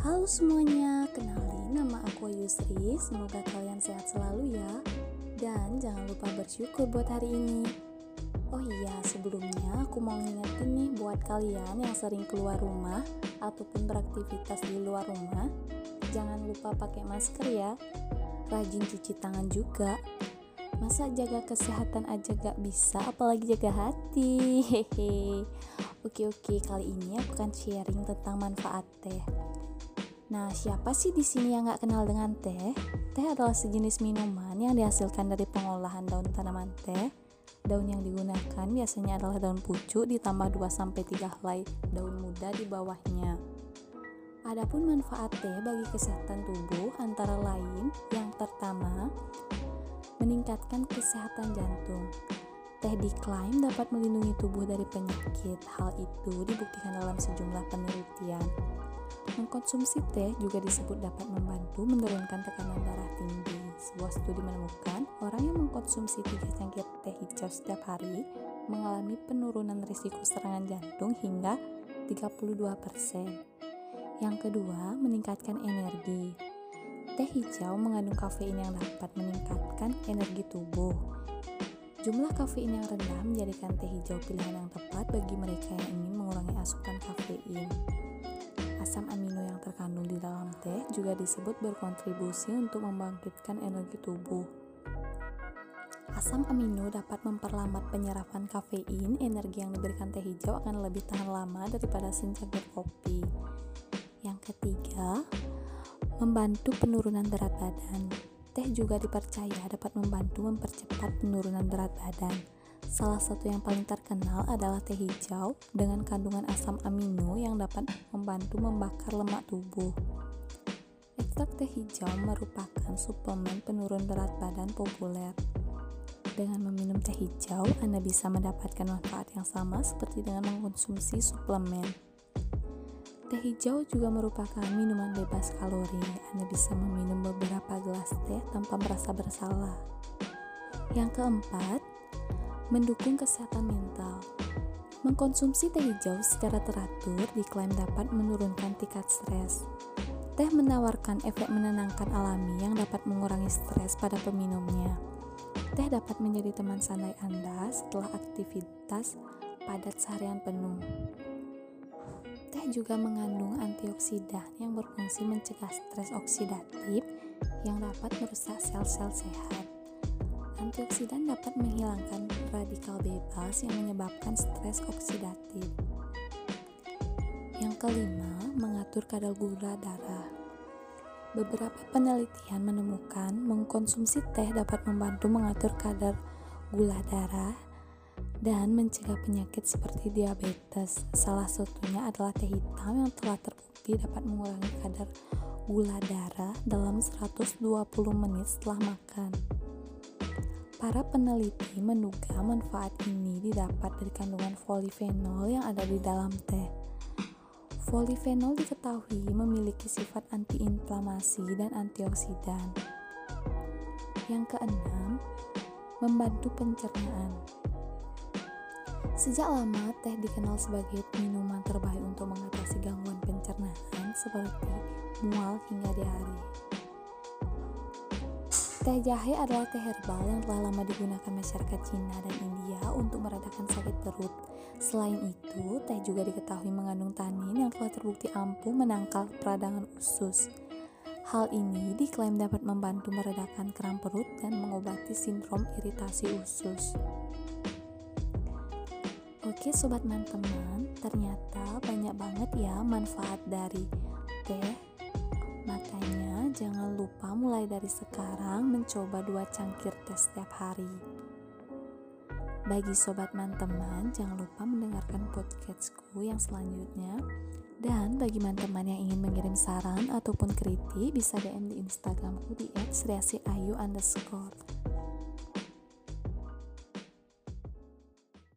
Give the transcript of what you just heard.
Halo semuanya, kenalin nama aku Yusri. Semoga kalian sehat selalu ya. Dan jangan lupa bersyukur buat hari ini. Oh iya, sebelumnya aku mau ngingetin nih buat kalian yang sering keluar rumah ataupun beraktivitas di luar rumah, jangan lupa pakai masker ya. Rajin cuci tangan juga. Masa jaga kesehatan aja gak bisa, apalagi jaga hati. Hehe. Oke oke, kali ini aku akan sharing tentang manfaat teh. Nah, siapa sih di sini yang gak kenal dengan teh? Teh adalah sejenis minuman yang dihasilkan dari pengolahan daun tanaman teh. Daun yang digunakan biasanya adalah daun pucuk ditambah 2-3 helai daun muda di bawahnya. Adapun manfaat teh bagi kesehatan tubuh antara lain yang pertama, meningkatkan kesehatan jantung. Teh diklaim dapat melindungi tubuh dari penyakit. Hal itu dibuktikan dalam sejumlah penelitian. Mengkonsumsi teh juga disebut dapat membantu menurunkan tekanan darah tinggi. Sebuah studi menemukan orang yang mengkonsumsi 3 cangkir teh hijau setiap hari mengalami penurunan risiko serangan jantung hingga 32%. Yang kedua, meningkatkan energi. Teh hijau mengandung kafein yang dapat meningkatkan energi tubuh. Jumlah kafein yang rendah menjadikan teh hijau pilihan yang tepat bagi mereka yang ingin mengurangi asupan kafein. Asam amino yang terkandung di dalam teh juga disebut berkontribusi untuk membangkitkan energi tubuh. Asam amino dapat memperlambat penyerapan kafein, energi yang diberikan teh hijau akan lebih tahan lama daripada secangkir kopi. Yang ketiga, membantu penurunan berat badan. Teh juga dipercaya dapat membantu mempercepat penurunan berat badan. Salah satu yang paling terkenal adalah teh hijau dengan kandungan asam amino yang dapat membantu membakar lemak tubuh. Ekstrak teh hijau merupakan suplemen penurun berat badan populer. Dengan meminum teh hijau, Anda bisa mendapatkan manfaat yang sama seperti dengan mengkonsumsi suplemen. Teh hijau juga merupakan minuman bebas kalori. Anda bisa meminum beberapa gelas teh tanpa merasa bersalah. Yang keempat, mendukung kesehatan mental. Mengkonsumsi teh hijau secara teratur diklaim dapat menurunkan tingkat stres. Teh menawarkan efek menenangkan alami yang dapat mengurangi stres pada peminumnya. Teh dapat menjadi teman santai Anda setelah aktivitas padat seharian penuh. Teh juga mengandung antioksidan yang berfungsi mencegah stres oksidatif yang dapat merusak sel-sel sehat. Antioksidan dapat menghilangkan radikal bebas yang menyebabkan stres oksidatif. Yang kelima, mengatur kadar gula darah. Beberapa penelitian menemukan mengkonsumsi teh dapat membantu mengatur kadar gula darah dan mencegah penyakit seperti diabetes. Salah satunya adalah teh hitam yang telah terbukti dapat mengurangi kadar gula darah dalam 120 menit setelah makan. Para peneliti menduga manfaat ini didapat dari kandungan polifenol yang ada di dalam teh. Polifenol diketahui memiliki sifat antiinflamasi dan antioksidan. Yang keenam, membantu pencernaan. Sejak lama, teh dikenal sebagai minuman terbaik untuk mengatasi gangguan pencernaan seperti mual hingga diare. Teh jahe adalah teh herbal yang telah lama digunakan masyarakat Cina dan India untuk meredakan sakit perut. Selain itu, teh juga diketahui mengandung tanin yang telah terbukti ampuh menangkal peradangan usus. Hal ini diklaim dapat membantu meredakan kram perut dan mengobati sindrom iritasi usus. Oke sobat teman, ternyata banyak banget ya manfaat dari teh Makanya jangan lupa mulai dari sekarang mencoba dua cangkir teh setiap hari. Bagi sobat teman, jangan lupa mendengarkan podcastku yang selanjutnya. Dan bagi teman yang ingin mengirim saran ataupun kritik bisa DM di Instagramku di @sriasiayu.